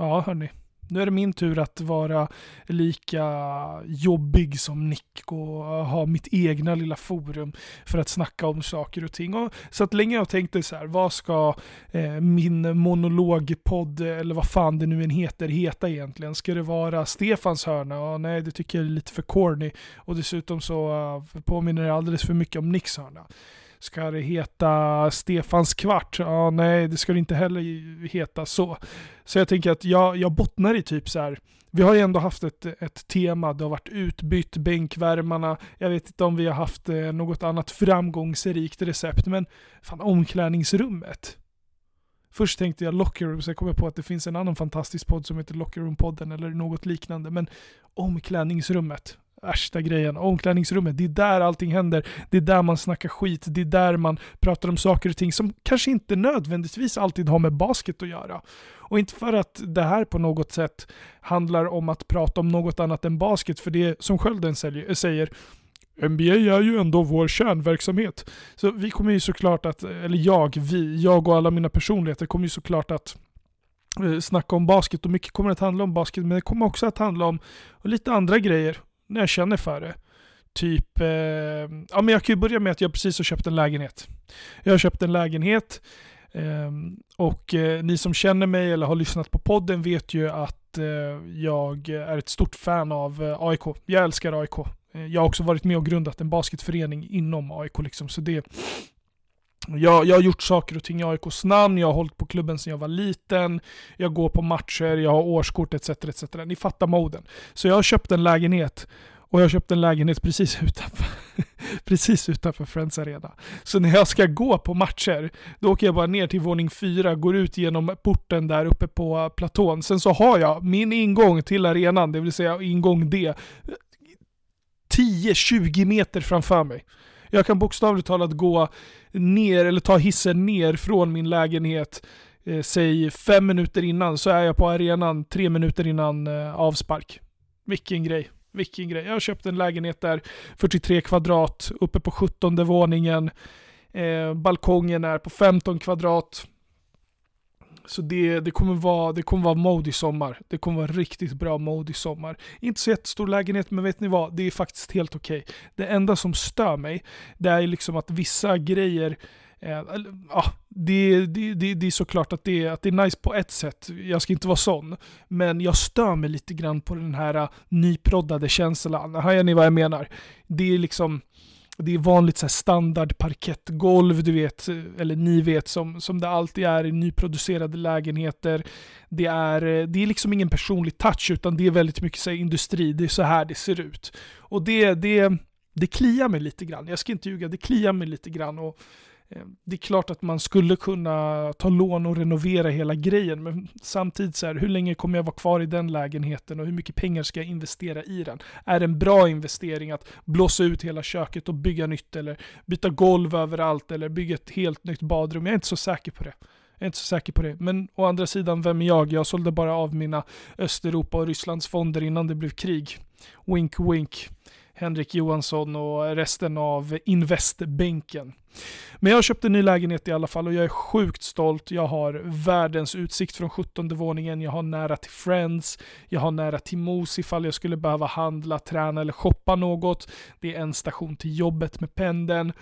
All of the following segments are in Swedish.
Ja, hörni. Nu är det min tur att vara lika jobbig som Nick och ha mitt egna lilla forum för att snacka om saker och ting. Och så att länge jag tänkte så här, vad ska eh, min monologpodd, eller vad fan det nu än heter, heta egentligen? Ska det vara Stefans hörna? Ja, nej, det tycker jag är lite för corny. Och dessutom så uh, påminner det alldeles för mycket om Nicks hörna. Ska det heta Stefans kvart? Ja, nej, det ska det inte heller heta så. Så jag tänker att jag, jag bottnar i typ så här. Vi har ju ändå haft ett, ett tema, det har varit utbytt, bänkvärmarna, jag vet inte om vi har haft eh, något annat framgångsrikt recept, men fan omklädningsrummet. Först tänkte jag Locker Room, så jag kommer på att det finns en annan fantastisk podd som heter Locker Room-podden eller något liknande, men omklädningsrummet värsta grejen. Omklädningsrummet, det är där allting händer. Det är där man snackar skit. Det är där man pratar om saker och ting som kanske inte nödvändigtvis alltid har med basket att göra. Och inte för att det här på något sätt handlar om att prata om något annat än basket, för det som Skölden säger, NBA är ju ändå vår kärnverksamhet. Så vi kommer ju såklart att, eller jag, vi, jag och alla mina personligheter kommer ju såklart att eh, snacka om basket och mycket kommer att handla om basket men det kommer också att handla om lite andra grejer när jag känner för det. Typ, eh, ja men jag kan ju börja med att jag precis har köpt en lägenhet. Jag har köpt en lägenhet eh, och eh, ni som känner mig eller har lyssnat på podden vet ju att eh, jag är ett stort fan av eh, AIK. Jag älskar AIK. Eh, jag har också varit med och grundat en basketförening inom AIK liksom, så det jag, jag har gjort saker och ting i AIKs namn, jag har hållit på klubben sedan jag var liten, jag går på matcher, jag har årskort etc. etc. Ni fattar moden. Så jag har köpt en lägenhet och jag har köpt en lägenhet precis utanför, precis utanför Friends Arena. Så när jag ska gå på matcher, då åker jag bara ner till våning fyra, går ut genom porten där uppe på platån. Sen så har jag min ingång till arenan, det vill säga ingång D, 10-20 meter framför mig. Jag kan bokstavligt talat gå ner, eller ta hissen ner från min lägenhet, eh, säg fem minuter innan, så är jag på arenan tre minuter innan eh, avspark. Vilken grej. Vilken grej. Jag har köpt en lägenhet där, 43 kvadrat, uppe på 17 våningen. Eh, balkongen är på 15 kvadrat. Så det, det, kommer vara, det kommer vara mode i sommar. Det kommer vara riktigt bra mode i sommar. Inte så jättestor lägenhet, men vet ni vad? Det är faktiskt helt okej. Okay. Det enda som stör mig, det är liksom att vissa grejer Eh, ja, det, det, det, det, är såklart att det, att det är nice på ett sätt. Jag ska inte vara sån. Men jag stör mig lite grann på den här uh, nyproddade känslan. Hajar ni vad jag menar? Det är liksom det är vanligt så standard parkettgolv, du vet, eller ni vet, som, som det alltid är i nyproducerade lägenheter. Det är, eh, det är liksom ingen personlig touch, utan det är väldigt mycket så industri. Det är så här det ser ut. Och det, det, det kliar mig lite grann. Jag ska inte ljuga, det kliar mig lite grann. Och Eh, det är klart att man skulle kunna ta lån och renovera hela grejen, men samtidigt så här, hur länge kommer jag vara kvar i den lägenheten och hur mycket pengar ska jag investera i den? Är det en bra investering att blåsa ut hela köket och bygga nytt eller byta golv överallt eller bygga ett helt nytt badrum? Jag är inte så säker på det. Jag är inte så säker på det. Men å andra sidan, vem är jag? Jag sålde bara av mina Östeuropa och Rysslands fonder innan det blev krig. Wink wink. Henrik Johansson och resten av Investbänken. Men jag har köpt en ny lägenhet i alla fall och jag är sjukt stolt. Jag har världens utsikt från 17 våningen, jag har nära till Friends, jag har nära till Mos ifall jag skulle behöva handla, träna eller shoppa något. Det är en station till jobbet med pendeln.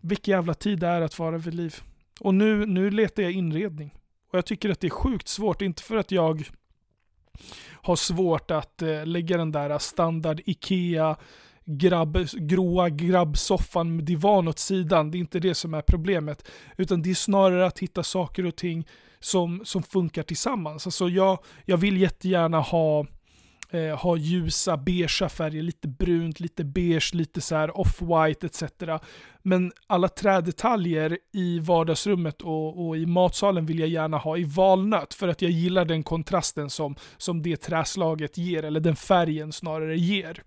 Vilken jävla tid det är att vara vid liv. Och nu, nu letar jag inredning. Och jag tycker att det är sjukt svårt, inte för att jag har svårt att eh, lägga den där standard IKEA grabb, gråa grabbsoffan med divan åt sidan. Det är inte det som är problemet. Utan det är snarare att hitta saker och ting som, som funkar tillsammans. Alltså jag, jag vill jättegärna ha eh, ha ljusa beigea färger, lite brunt, lite beige, lite så här off-white etc. Men alla trädetaljer i vardagsrummet och, och, i matsalen vill jag gärna ha i valnöt för att jag gillar den kontrasten som, som det träslaget ger, eller den färgen snarare ger.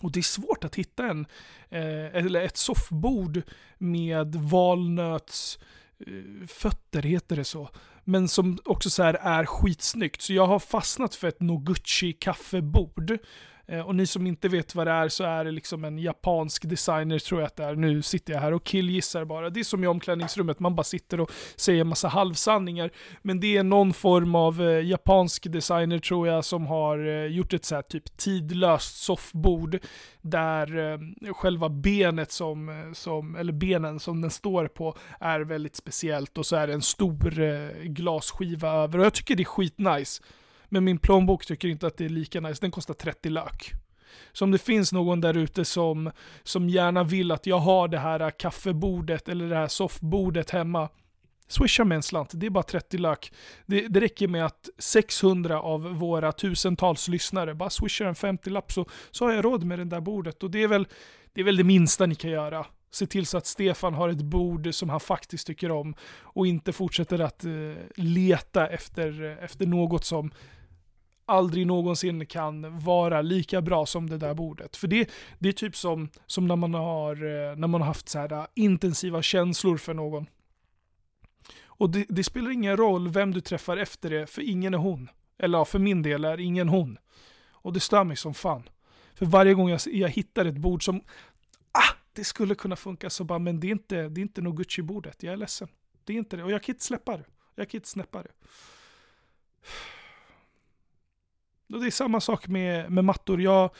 Och det är svårt att hitta en, eh, eller ett soffbord med valnötsfötter, eh, heter det så. Men som också så är skitsnyggt. Så jag har fastnat för ett Noguchi kaffebord. Eh, och ni som inte vet vad det är så är det liksom en japansk designer tror jag att det är. Nu sitter jag här och killgissar bara. Det är som i omklädningsrummet, man bara sitter och säger massa halvsanningar. Men det är någon form av eh, japansk designer tror jag som har eh, gjort ett så här typ tidlöst soffbord där eh, själva benet som, eh, som, eller benen som den står på är väldigt speciellt och så är det en stor eh, glasskiva över och jag tycker det är skitnice. Men min plånbok tycker inte att det är lika nice, den kostar 30 lök. Så om det finns någon där ute som, som gärna vill att jag har det här kaffebordet eller det här soffbordet hemma, swisha med en slant, det är bara 30 lök. Det, det räcker med att 600 av våra tusentals lyssnare bara swishar en 50-lapp så, så har jag råd med det där bordet. Och det är väl det, är väl det minsta ni kan göra. Se till så att Stefan har ett bord som han faktiskt tycker om och inte fortsätter att eh, leta efter, eh, efter något som aldrig någonsin kan vara lika bra som det där bordet. För det, det är typ som, som när, man har, eh, när man har haft så här eh, intensiva känslor för någon. Och det, det, spelar ingen roll vem du träffar efter det, för ingen är hon. Eller ja, för min del är ingen hon. Och det stör mig som fan. För varje gång jag, jag hittar ett bord som, ah, det skulle kunna funka så bara, men det är inte, det är inte nog Gucci-bordet, jag är ledsen. Det är inte det, och jag kan inte släppa det. Jag kan inte släppa det. Och det är samma sak med, med mattor. Jag,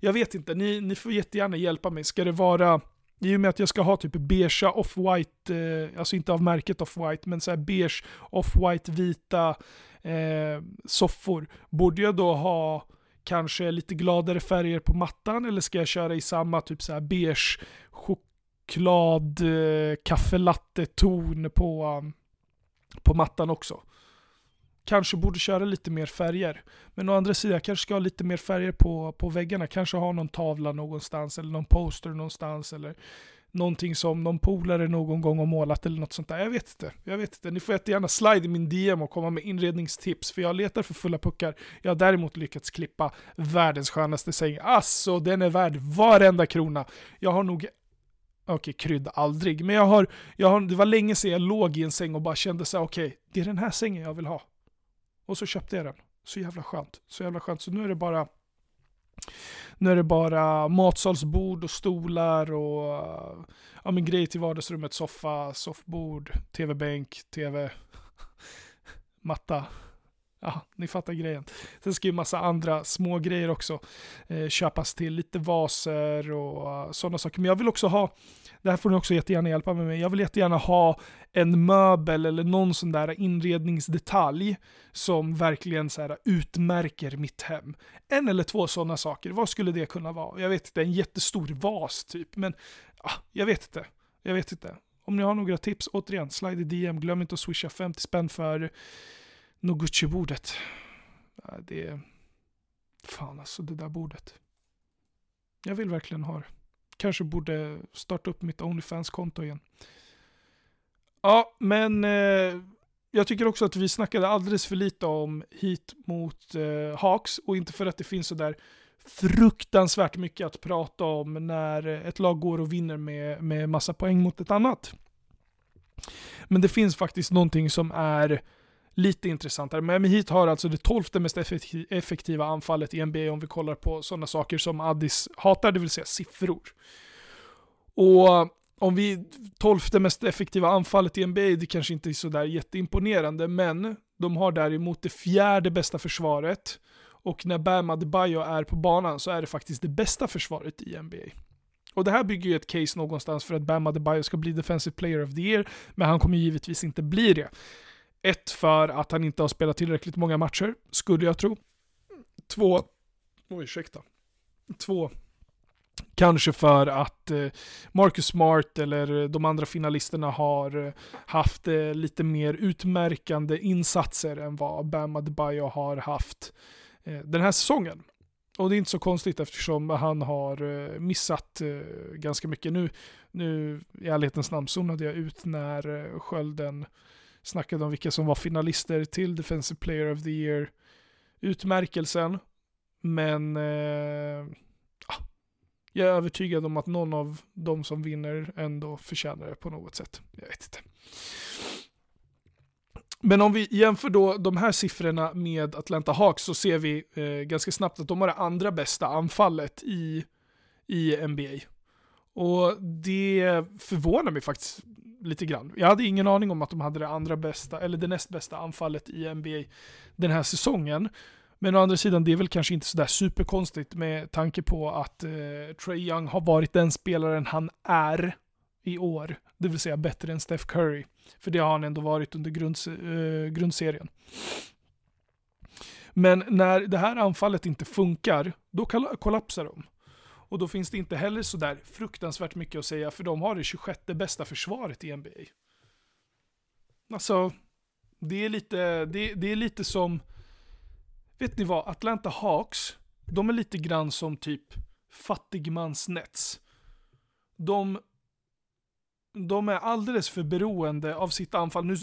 jag vet inte, ni, ni får jättegärna hjälpa mig. Ska det vara, i och med att jag ska ha typ beige off-white, eh, alltså inte av märket off-white, men så här beige off-white vita eh, soffor. Borde jag då ha kanske lite gladare färger på mattan eller ska jag köra i samma typ så här beige choklad eh, kaffelatte ton på, på mattan också? Kanske borde köra lite mer färger. Men å andra sidan, jag kanske ska ha lite mer färger på, på väggarna. Kanske ha någon tavla någonstans eller någon poster någonstans eller någonting som någon polare någon gång har målat eller något sånt där. Jag vet inte. Jag vet inte. Ni får jättegärna slide i min DM och komma med inredningstips för jag letar för fulla puckar. Jag har däremot lyckats klippa världens skönaste säng. Alltså, den är värd varenda krona. Jag har nog Okej, okay, krydd aldrig. Men jag har, jag har, det var länge sedan jag låg i en säng och bara kände så okej, okay, det är den här sängen jag vill ha. Och så köpte jag den. Så jävla skönt. Så jävla skönt. Så nu är det bara nu är det bara matsalsbord och stolar och ja, men grejer till vardagsrummet. Soffa, soffbord, tv-bänk, tv, matta. Ja, ni fattar grejen. Sen ska ju massa andra små grejer också eh, köpas till. Lite vaser och uh, sådana saker. Men jag vill också ha, det här får ni också jättegärna hjälpa mig med. Jag vill jättegärna ha en möbel eller någon sån där inredningsdetalj som verkligen så här utmärker mitt hem. En eller två sådana saker. Vad skulle det kunna vara? Jag vet inte, en jättestor vas typ. Men ah, jag vet inte. Jag vet inte. Om ni har några tips, återigen, slide i DM. Glöm inte att swisha 50 spänn för Noguchi-bordet. Det är... Fan alltså, det där bordet. Jag vill verkligen ha det. Kanske borde starta upp mitt Onlyfans-konto igen. Ja, men eh, jag tycker också att vi snackade alldeles för lite om hit mot eh, Hawks och inte för att det finns sådär fruktansvärt mycket att prata om när ett lag går och vinner med, med massa poäng mot ett annat. Men det finns faktiskt någonting som är lite intressantare. Miami Heat har alltså det tolfte mest effektiva anfallet i NBA om vi kollar på sådana saker som Addis hatar, det vill säga siffror. Och om vi tolfte mest effektiva anfallet i NBA, det kanske inte är sådär jätteimponerande, men de har däremot det fjärde bästa försvaret. Och när Bam Adebayo är på banan så är det faktiskt det bästa försvaret i NBA. Och det här bygger ju ett case någonstans för att Bam Adebayo ska bli Defensive Player of the Year, men han kommer givetvis inte bli det. Ett, för att han inte har spelat tillräckligt många matcher, skulle jag tro. Två, oh, ursäkta. Två, kanske för att eh, Marcus Smart eller de andra finalisterna har eh, haft eh, lite mer utmärkande insatser än vad Bam Adebayo har haft den här säsongen. Och det är inte så konstigt eftersom han har missat ganska mycket. Nu, nu i ärlighetens namn zonade jag ut när skölden snackade om vilka som var finalister till Defensive Player of the Year utmärkelsen. Men eh, ah, jag är övertygad om att någon av de som vinner ändå förtjänar det på något sätt. Jag vet inte. Men om vi jämför då de här siffrorna med Atlanta Hawks så ser vi eh, ganska snabbt att de har det andra bästa anfallet i, i NBA. Och det förvånar mig faktiskt lite grann. Jag hade ingen aning om att de hade det andra bästa, eller det näst bästa anfallet i NBA den här säsongen. Men å andra sidan, det är väl kanske inte sådär superkonstigt med tanke på att eh, Trey Young har varit den spelaren han är i år. Det vill säga bättre än Steph Curry. För det har han ändå varit under grunds, eh, grundserien. Men när det här anfallet inte funkar, då kollapsar de. Och då finns det inte heller sådär fruktansvärt mycket att säga, för de har det 26 bästa försvaret i NBA. Alltså, det är lite, det, det är lite som, vet ni vad, Atlanta Hawks, de är lite grann som typ fattigmans Nets. De, de är alldeles för beroende av sitt anfall. Nu,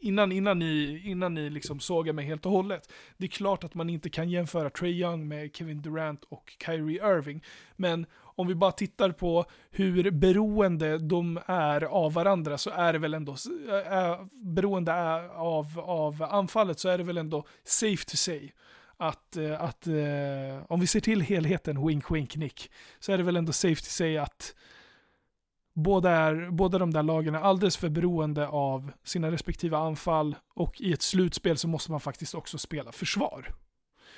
innan, innan ni, innan ni liksom sågar mig helt och hållet. Det är klart att man inte kan jämföra Trey Young med Kevin Durant och Kyrie Irving. Men om vi bara tittar på hur beroende de är av varandra så är det väl ändå, äh, beroende eh, av, av anfallet så är det väl ändå safe to say att, att äh, om vi ser till helheten, wink wink nick, så är det väl ändå safe to say att båda, är, båda de där lagen är alldeles för beroende av sina respektive anfall och i ett slutspel så måste man faktiskt också spela försvar.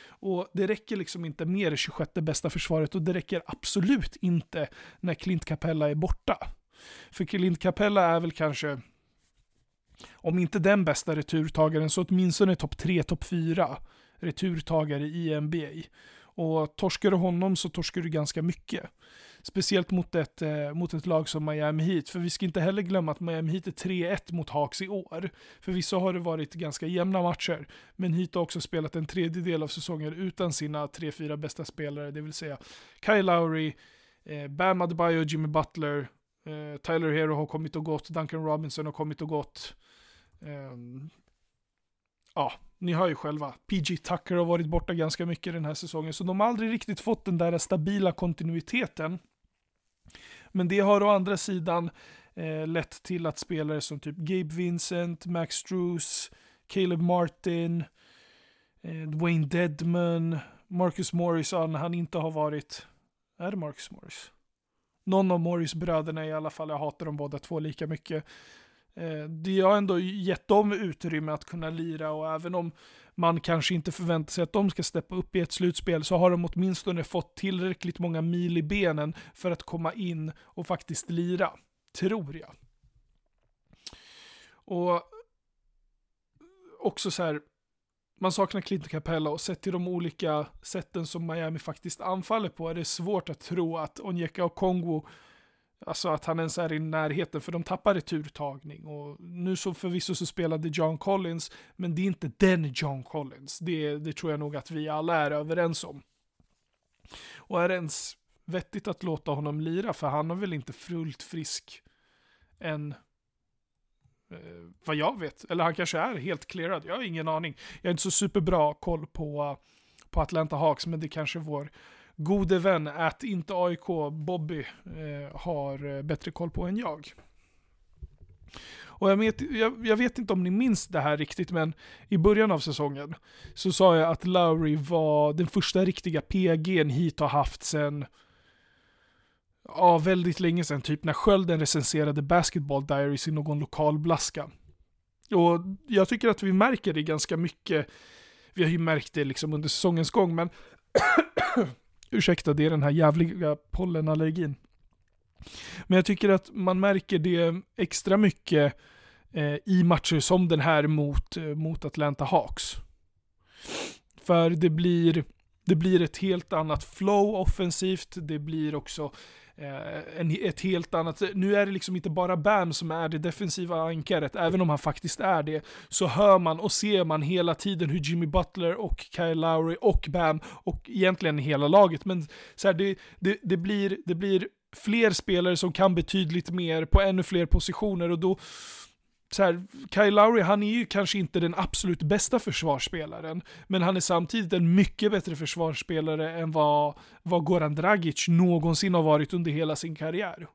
Och det räcker liksom inte med det 26 bästa försvaret och det räcker absolut inte när Clint Capella är borta. För Clint Capella är väl kanske, om inte den bästa returtagaren, så åtminstone topp 3, topp 4 returtagare i NBA. Och torskar du honom så torskar du ganska mycket. Speciellt mot ett, eh, mot ett lag som Miami Heat. För vi ska inte heller glömma att Miami Heat är 3-1 mot Hawks i år. Förvisso har det varit ganska jämna matcher. Men Heat har också spelat en tredjedel av säsongen utan sina 3-4 bästa spelare. Det vill säga Kyle Lowry, eh, Bam Adebayo, Jimmy Butler, eh, Tyler Hero har kommit och gått, Duncan Robinson har kommit och gått. Eh, ja, ni hör ju själva. PG Tucker har varit borta ganska mycket den här säsongen, så de har aldrig riktigt fått den där stabila kontinuiteten. Men det har å andra sidan eh, lett till att spelare som typ Gabe Vincent, Max Struess, Caleb Martin, eh, Dwayne Dedman, Marcus Morris, när han inte har varit... Är det Marcus Morris? Någon av Morris-bröderna i alla fall, jag hatar dem båda två lika mycket. Eh, det har ändå gett dem utrymme att kunna lira och även om man kanske inte förväntar sig att de ska steppa upp i ett slutspel så har de åtminstone fått tillräckligt många mil i benen för att komma in och faktiskt lira. Tror jag. Och också så här, man saknar Clinton Capella och sett till de olika sätten som Miami faktiskt anfaller på är det svårt att tro att Onyeka och Kongo Alltså att han ens är i närheten, för de tappar returtagning. Och nu så förvisso så spelade John Collins, men det är inte den John Collins. Det, det tror jag nog att vi alla är överens om. Och är det ens vettigt att låta honom lira, för han har väl inte fullt frisk än eh, vad jag vet. Eller han kanske är helt clearad, jag har ingen aning. Jag har inte så superbra koll på, på Atlanta Hawks, men det kanske är vår gode vän att inte AIK Bobby eh, har eh, bättre koll på än jag. Och jag vet, jag, jag vet, inte om ni minns det här riktigt, men i början av säsongen så sa jag att Lowry var den första riktiga PG'n hit har haft sen ja, väldigt länge sedan, typ när Skölden recenserade Basketball Diaries i någon lokal blaska. Och jag tycker att vi märker det ganska mycket. Vi har ju märkt det liksom under säsongens gång, men Ursäkta, det är den här jävliga pollenallergin. Men jag tycker att man märker det extra mycket eh, i matcher som den här mot, eh, mot Atlanta Hawks. För det blir, det blir ett helt annat flow offensivt, det blir också Eh, en, ett helt annat, nu är det liksom inte bara Bam som är det defensiva ankaret, även om han faktiskt är det, så hör man och ser man hela tiden hur Jimmy Butler och Kyle Lowry och Bam, och egentligen hela laget, men så här, det, det, det, blir, det blir fler spelare som kan betydligt mer på ännu fler positioner och då så här, Kyle Lowry, han är ju kanske inte den absolut bästa försvarsspelaren, men han är samtidigt en mycket bättre försvarsspelare än vad, vad Goran Dragic någonsin har varit under hela sin karriär.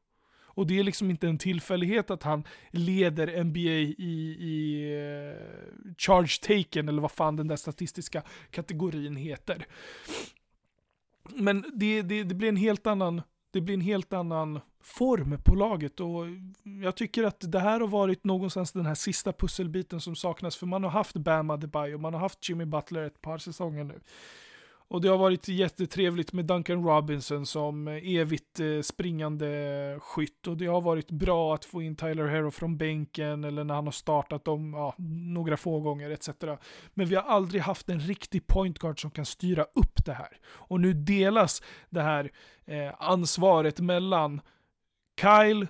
Och det är liksom inte en tillfällighet att han leder NBA i, i uh, charge taken, eller vad fan den där statistiska kategorin heter. Men det, det, det blir en helt annan det blir en helt annan form på laget och jag tycker att det här har varit någonstans den här sista pusselbiten som saknas för man har haft Bam Adebayo, man har haft Jimmy Butler ett par säsonger nu. Och det har varit jättetrevligt med Duncan Robinson som eh, evigt eh, springande skytt. Och det har varit bra att få in Tyler Hero från bänken eller när han har startat dem ja, några få gånger etc. Men vi har aldrig haft en riktig point guard som kan styra upp det här. Och nu delas det här eh, ansvaret mellan Kyle,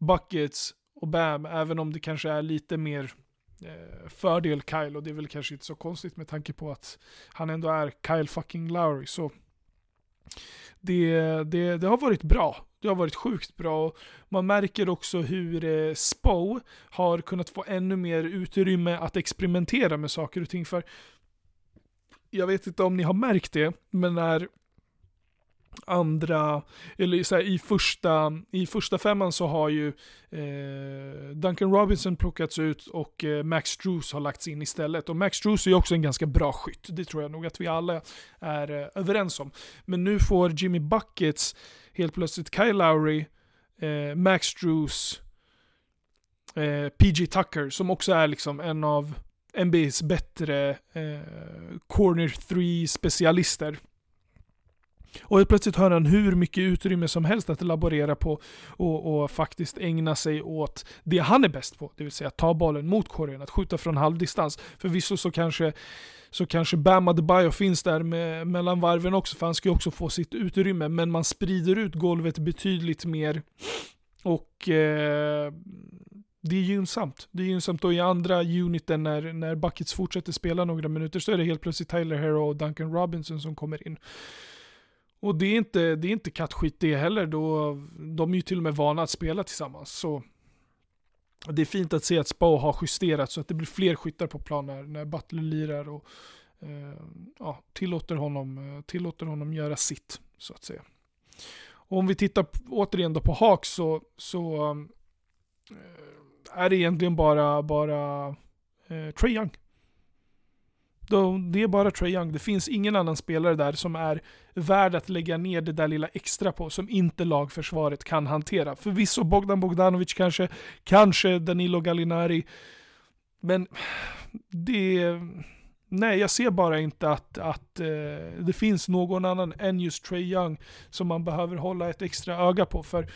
Buckets och Bam, även om det kanske är lite mer Eh, fördel Kyle och det är väl kanske inte så konstigt med tanke på att han ändå är Kyle fucking Lowry. Så det, det, det har varit bra. Det har varit sjukt bra. Och man märker också hur eh, Spo har kunnat få ännu mer utrymme att experimentera med saker och ting. För jag vet inte om ni har märkt det, men när andra, eller så här, i, första, i första femman så har ju eh, Duncan Robinson plockats ut och eh, Max Drews har lagts in istället. Och Max Drews är ju också en ganska bra skytt, det tror jag nog att vi alla är eh, överens om. Men nu får Jimmy Buckets helt plötsligt Kyle Lowry, eh, Max Drews, eh, PG Tucker som också är liksom en av NBA's bättre eh, corner 3 specialister. Och helt plötsligt har han hur mycket utrymme som helst att laborera på och, och, faktiskt ägna sig åt det han är bäst på. Det vill säga att ta bollen mot korgen, att skjuta från halvdistans. Förvisso så kanske så kanske Bam Adebayo finns där med, mellan varven också, för han ska ju också få sitt utrymme. Men man sprider ut golvet betydligt mer. Och eh, det är gynnsamt. Det är gynnsamt och i andra uniten när, när Buckets fortsätter spela några minuter så är det helt plötsligt Tyler Hero och Duncan Robinson som kommer in. Och det är inte, det är inte kattskit det heller, då de är ju till och med vana att spela tillsammans. Så det är fint att se att Spa har justerat så att det blir fler skyttar på plan när, när Butler lirar och eh, ja, tillåter, honom, eh, tillåter honom göra sitt, så att säga. Och om vi tittar återigen då på Hawks så, så eh, är det egentligen bara, bara eh, Trae Young det är bara Trae Young. Det finns ingen annan spelare där som är värd att lägga ner det där lilla extra på, som inte lagförsvaret kan hantera. Förvisso Bogdan Bogdanovic kanske, kanske Danilo Gallinari, men det... Nej, jag ser bara inte att, att eh, det finns någon annan än just Trae Young som man behöver hålla ett extra öga på. För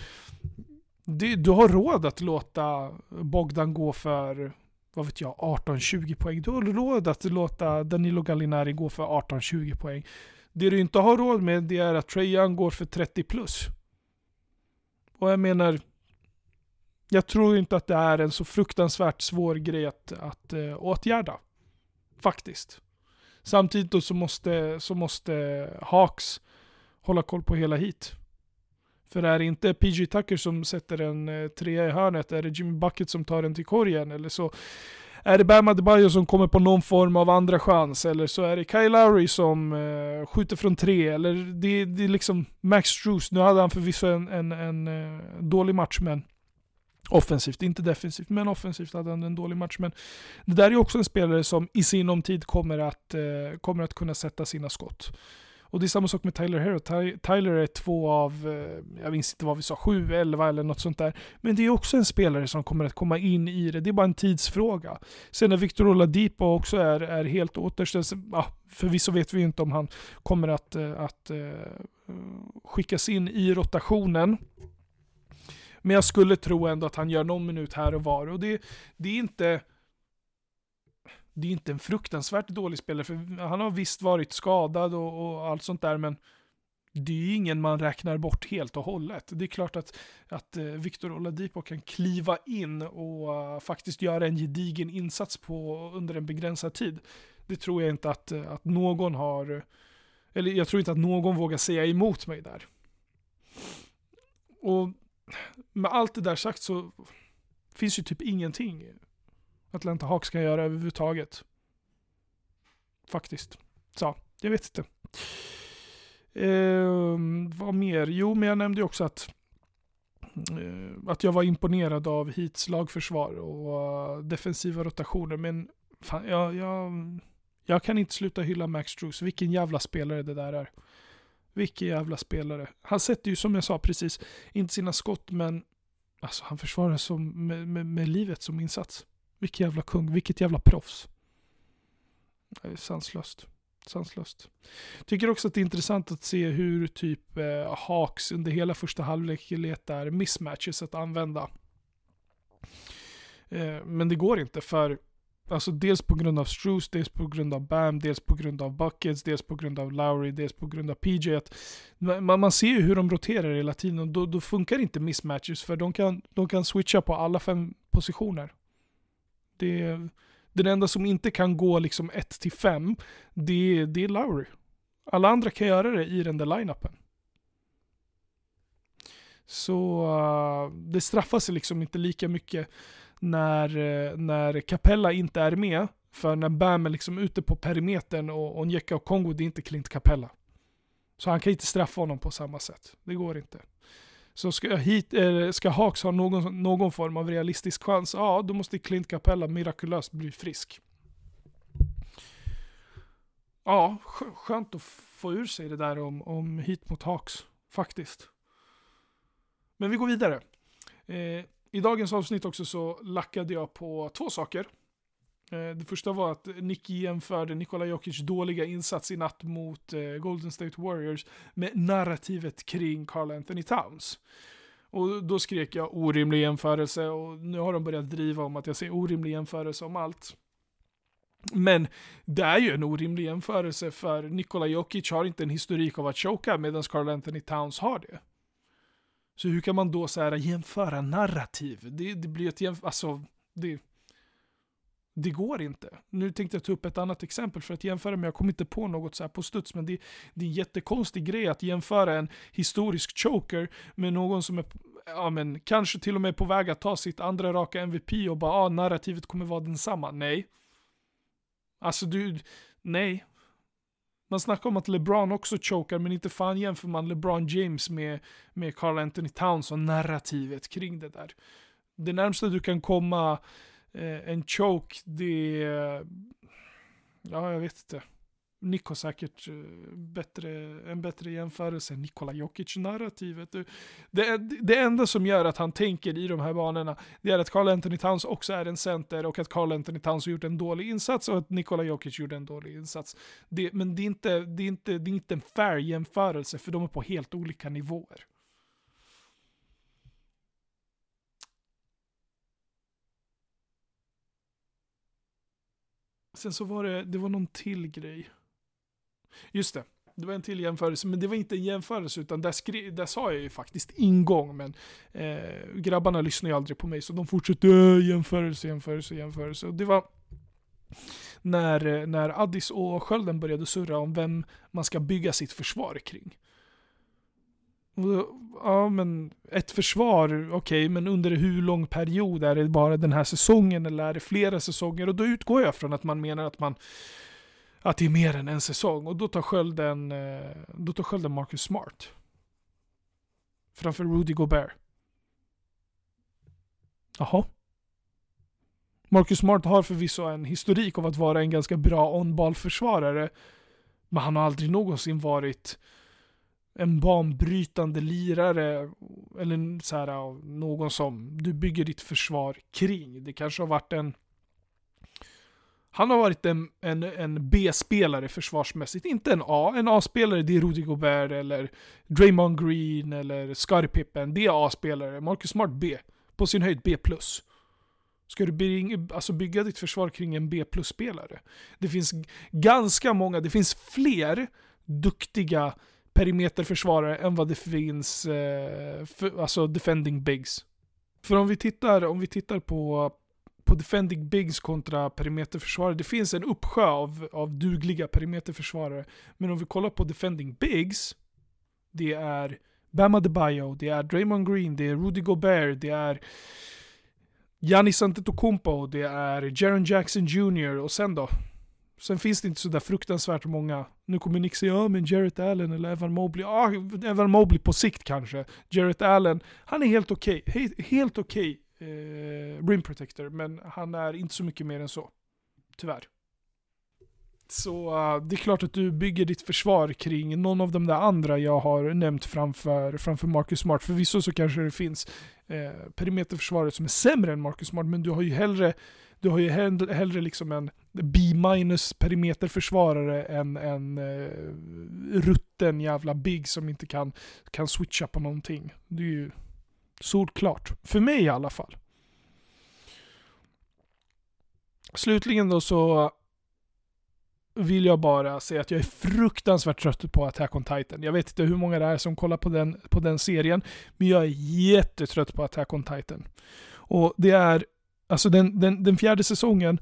det, du har råd att låta Bogdan gå för vad vet jag, 18-20 poäng. Du har råd att låta Danilo Gallinari gå för 18-20 poäng. Det du inte har råd med det är att Trae Young går för 30 plus. Och jag menar, jag tror inte att det är en så fruktansvärt svår grej att, att uh, åtgärda. Faktiskt. Samtidigt då så måste, så måste Hawks hålla koll på hela hit. För är det inte PG Tucker som sätter en eh, trea i hörnet, är det Jimmy Bucket som tar den till korgen eller så är det Bam Adebayo som kommer på någon form av andra chans eller så är det Kyle Lowry som eh, skjuter från tre eller det, det är liksom Max Drews. Nu hade han förvisso en, en, en eh, dålig match men offensivt, inte defensivt, men offensivt hade han en dålig match. Men det där är också en spelare som i sinom tid kommer att, eh, kommer att kunna sätta sina skott. Och det är samma sak med Tyler Hero. Tyler är två av, eh, jag minns inte vad vi sa, sju, elva eller något sånt där. Men det är också en spelare som kommer att komma in i det. Det är bara en tidsfråga. Sen när Victor Oladipo också är, är helt återställd, ja, förvisso vet vi inte om han kommer att, eh, att uh, skickas in i rotationen. Men jag skulle tro ändå att han gör någon minut här och var. Och det, det är inte det är inte en fruktansvärt dålig spelare, för han har visst varit skadad och, och allt sånt där, men det är ju ingen man räknar bort helt och hållet. Det är klart att, att eh, Victor Oladipo kan kliva in och uh, faktiskt göra en gedigen insats på under en begränsad tid. Det tror jag inte att, eh, att någon har, eller jag tror inte att någon vågar säga emot mig där. Och med allt det där sagt så finns ju typ ingenting Atlanta Hawks kan göra överhuvudtaget. Faktiskt. Så, jag vet inte. Eh, vad mer? Jo, men jag nämnde ju också att eh, att jag var imponerad av Heats lagförsvar och uh, defensiva rotationer. Men fan, jag, jag, jag kan inte sluta hylla Max Drews. Vilken jävla spelare det där är. Vilken jävla spelare. Han sätter ju som jag sa precis, inte sina skott men alltså, han försvarar som, med, med, med livet som insats. Vilken jävla kung, vilket jävla proffs. Det är sanslöst. Sanslöst. Tycker också att det är intressant att se hur typ eh, Hawks under hela första halvlek letar mismatches att använda. Eh, men det går inte för Alltså dels på grund av Struce, dels på grund av Bam, dels på grund av Buckets, dels på grund av Lowry, dels på grund av PJ. Att man, man ser ju hur de roterar hela tiden och då, då funkar inte mismatches för de kan, de kan switcha på alla fem positioner. Det, den enda som inte kan gå liksom 1-5, det, det är Lowry. Alla andra kan göra det i den där line-upen. Så uh, det straffar sig liksom inte lika mycket när, uh, när Capella inte är med. För när Bam är liksom ute på perimetern och Onyeka och Kongo, det är inte Clint Capella. Så han kan inte straffa honom på samma sätt. Det går inte. Så ska, hit, eh, ska Hawks ha någon, någon form av realistisk chans, ja då måste Clint Capella mirakulöst bli frisk. Ja, skönt att få ur sig det där om, om hit mot Hawks, faktiskt. Men vi går vidare. Eh, I dagens avsnitt också så lackade jag på två saker. Eh, det första var att Nicky jämförde Nikola Jokic dåliga insats i natt mot eh, Golden State Warriors med narrativet kring Carl Anthony Towns. Och då skrek jag orimlig jämförelse och nu har de börjat driva om att jag säger orimlig jämförelse om allt. Men det är ju en orimlig jämförelse för Nikola Jokic har inte en historik av att choka medan Carl Anthony Towns har det. Så hur kan man då så här jämföra narrativ? Det, det blir ett jämf... alltså, det, det går inte. Nu tänkte jag ta upp ett annat exempel för att jämföra, men jag kom inte på något så här på studs. Men det, det är en jättekonstig grej att jämföra en historisk choker med någon som är ja, men, kanske till och med på väg att ta sitt andra raka MVP och bara ah, narrativet kommer vara densamma. Nej. Alltså du, nej. Man snackar om att LeBron också chokar, men inte fan jämför man LeBron James med, med Carl Anthony Towns och narrativet kring det där. Det närmsta du kan komma Eh, en choke, det... Ja, jag vet inte. Nick har säkert eh, bättre, en bättre jämförelse än Nikola Jokic-narrativet. Det, det enda som gör att han tänker i de här banorna, det är att Carl Anthony Towns också är en center och att Carl Anthony Towns har gjort en dålig insats och att Nikola Jokic gjorde en dålig insats. Det, men det är, inte, det, är inte, det är inte en fair jämförelse, för de är på helt olika nivåer. Sen så var det, det var någon till grej. Just det, det var en till jämförelse, men det var inte en jämförelse utan där, skri- där sa jag ju faktiskt ingång, men eh, grabbarna lyssnar ju aldrig på mig så de fortsatte äh, jämförelse, jämförelse, jämförelse. Och det var när, eh, när Addis och Skölden började surra om vem man ska bygga sitt försvar kring. Ja, men ett försvar, okej, okay, men under hur lång period? Är det bara den här säsongen eller är det flera säsonger? Och då utgår jag från att man menar att man att det är mer än en säsong. Och då tar skölden, eh, då tar skölden Marcus Smart. Framför Rudy Gobert. Jaha. Marcus Smart har förvisso en historik av att vara en ganska bra on-ball-försvarare. Men han har aldrig någonsin varit en banbrytande lirare eller så här, någon som du bygger ditt försvar kring. Det kanske har varit en han har varit en, en, en B-spelare försvarsmässigt, inte en A. En A-spelare det är Rudy Gobert eller Draymond Green eller Scottie Pippen. Det är A-spelare. Marcus Smart B. På sin höjd B+. Ska du bygga, alltså bygga ditt försvar kring en B plus-spelare? Det finns ganska många, det finns fler duktiga perimeterförsvarare än vad det finns eh, för, alltså defending bigs. För om vi tittar, om vi tittar på, på defending bigs kontra perimeterförsvarare, det finns en uppsjö av, av dugliga perimeterförsvarare. Men om vi kollar på defending bigs, det är Bama DeBio, det är Draymond Green, det är Rudy Gobert, det är Giannis Antetokounmpo, det är Jaron Jackson Jr. och sen då? Sen finns det inte sådär fruktansvärt många. Nu kommer Nick säga ja men Jarrett Allen eller Evan Mobley. Ja, Evan Mobley på sikt kanske. Jarrett Allen, han är helt okej. Okay. Helt okej okay, eh, rim protector, men han är inte så mycket mer än så. Tyvärr. Så uh, det är klart att du bygger ditt försvar kring någon av de där andra jag har nämnt framför, framför Marcus Smart. Förvisso så kanske det finns eh, perimeterförsvaret som är sämre än Marcus Smart, men du har ju hellre, du har ju hellre, hellre liksom en B-minus perimeterförsvarare än en uh, eh, rutten jävla big som inte kan, kan switcha på någonting. Det är ju solklart. För mig i alla fall. Slutligen då så vill jag bara säga att jag är fruktansvärt trött på Attack on Titan. Jag vet inte hur många det är som kollar på den, på den serien, men jag är jättetrött på Attack on Titan. Och det är, alltså den, den, den fjärde säsongen,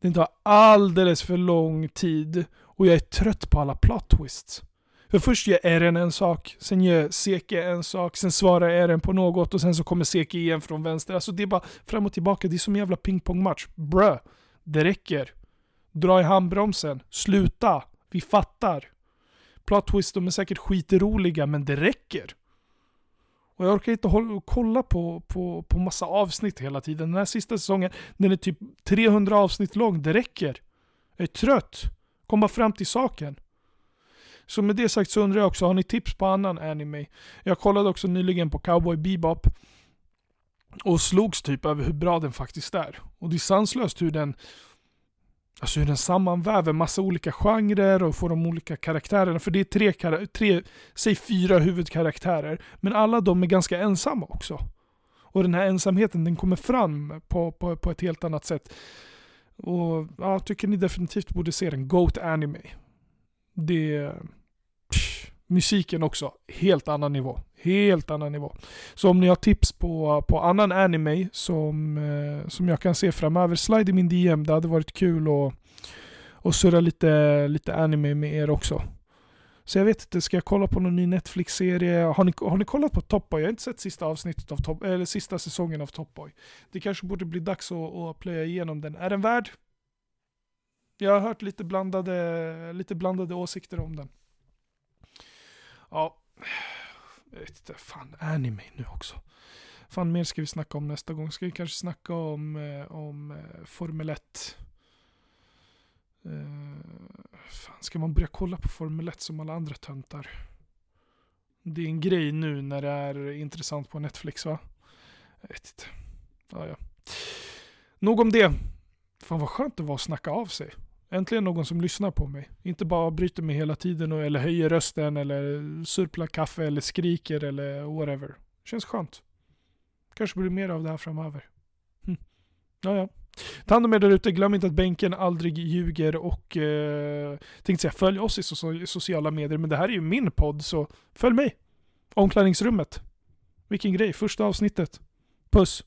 den tar alldeles för lång tid och jag är trött på alla plot twists. För först gör Eren en sak, sen gör Seke en sak, sen svarar Eren på något och sen så kommer Seke igen från vänster. Alltså det är bara fram och tillbaka, det är som en jävla pingpongmatch. Brö, det räcker. Dra i handbromsen. Sluta. Vi fattar. Plot twist, de är säkert skitroliga, men det räcker. Och jag orkar inte hålla och kolla på, på, på massa avsnitt hela tiden. Den här sista säsongen, den är typ 300 avsnitt lång. Det räcker. Jag är trött. Kom bara fram till saken. Så med det sagt så undrar jag också, har ni tips på annan anime? Jag kollade också nyligen på Cowboy Bebop. Och slogs typ över hur bra den faktiskt är. Och det är sanslöst hur den Alltså hur den sammanväver massa olika genrer och får de olika karaktärerna. För det är tre, tre säg fyra huvudkaraktärer. Men alla de är ganska ensamma också. Och den här ensamheten den kommer fram på, på, på ett helt annat sätt. Och jag tycker ni definitivt borde se den. Goat Anime. Det... Musiken också, helt annan nivå. Helt annan nivå. Så om ni har tips på, på annan anime som, eh, som jag kan se framöver, slide i min DM. Det hade varit kul att och surra lite, lite anime med er också. Så jag vet inte, ska jag kolla på någon ny Netflix-serie? Har ni, har ni kollat på Top Boy? Jag har inte sett sista avsnittet av Top, eller sista säsongen av Top Boy. Det kanske borde bli dags att, att plöja igenom den. Är den värd? Jag har hört lite blandade, lite blandade åsikter om den. Ja, jag vet inte, fan anime nu också. Fan mer ska vi snacka om nästa gång. Ska vi kanske snacka om, eh, om eh, Formel 1? Eh, fan, ska man börja kolla på Formel 1 som alla andra töntar? Det är en grej nu när det är intressant på Netflix va? Jag vet inte. Ja, ja. Nog om det. Fan vad skönt det var att snacka av sig. Äntligen någon som lyssnar på mig. Inte bara bryter mig hela tiden och, eller höjer rösten eller surplar kaffe eller skriker eller whatever. Känns skönt. Kanske blir mer av det här framöver. Hm. Ja, ja. Ta hand om er där ute. Glöm inte att bänken aldrig ljuger och eh, tänkte säga följ oss i so sociala medier. Men det här är ju min podd så följ mig. Omklädningsrummet. Vilken grej. Första avsnittet. Puss.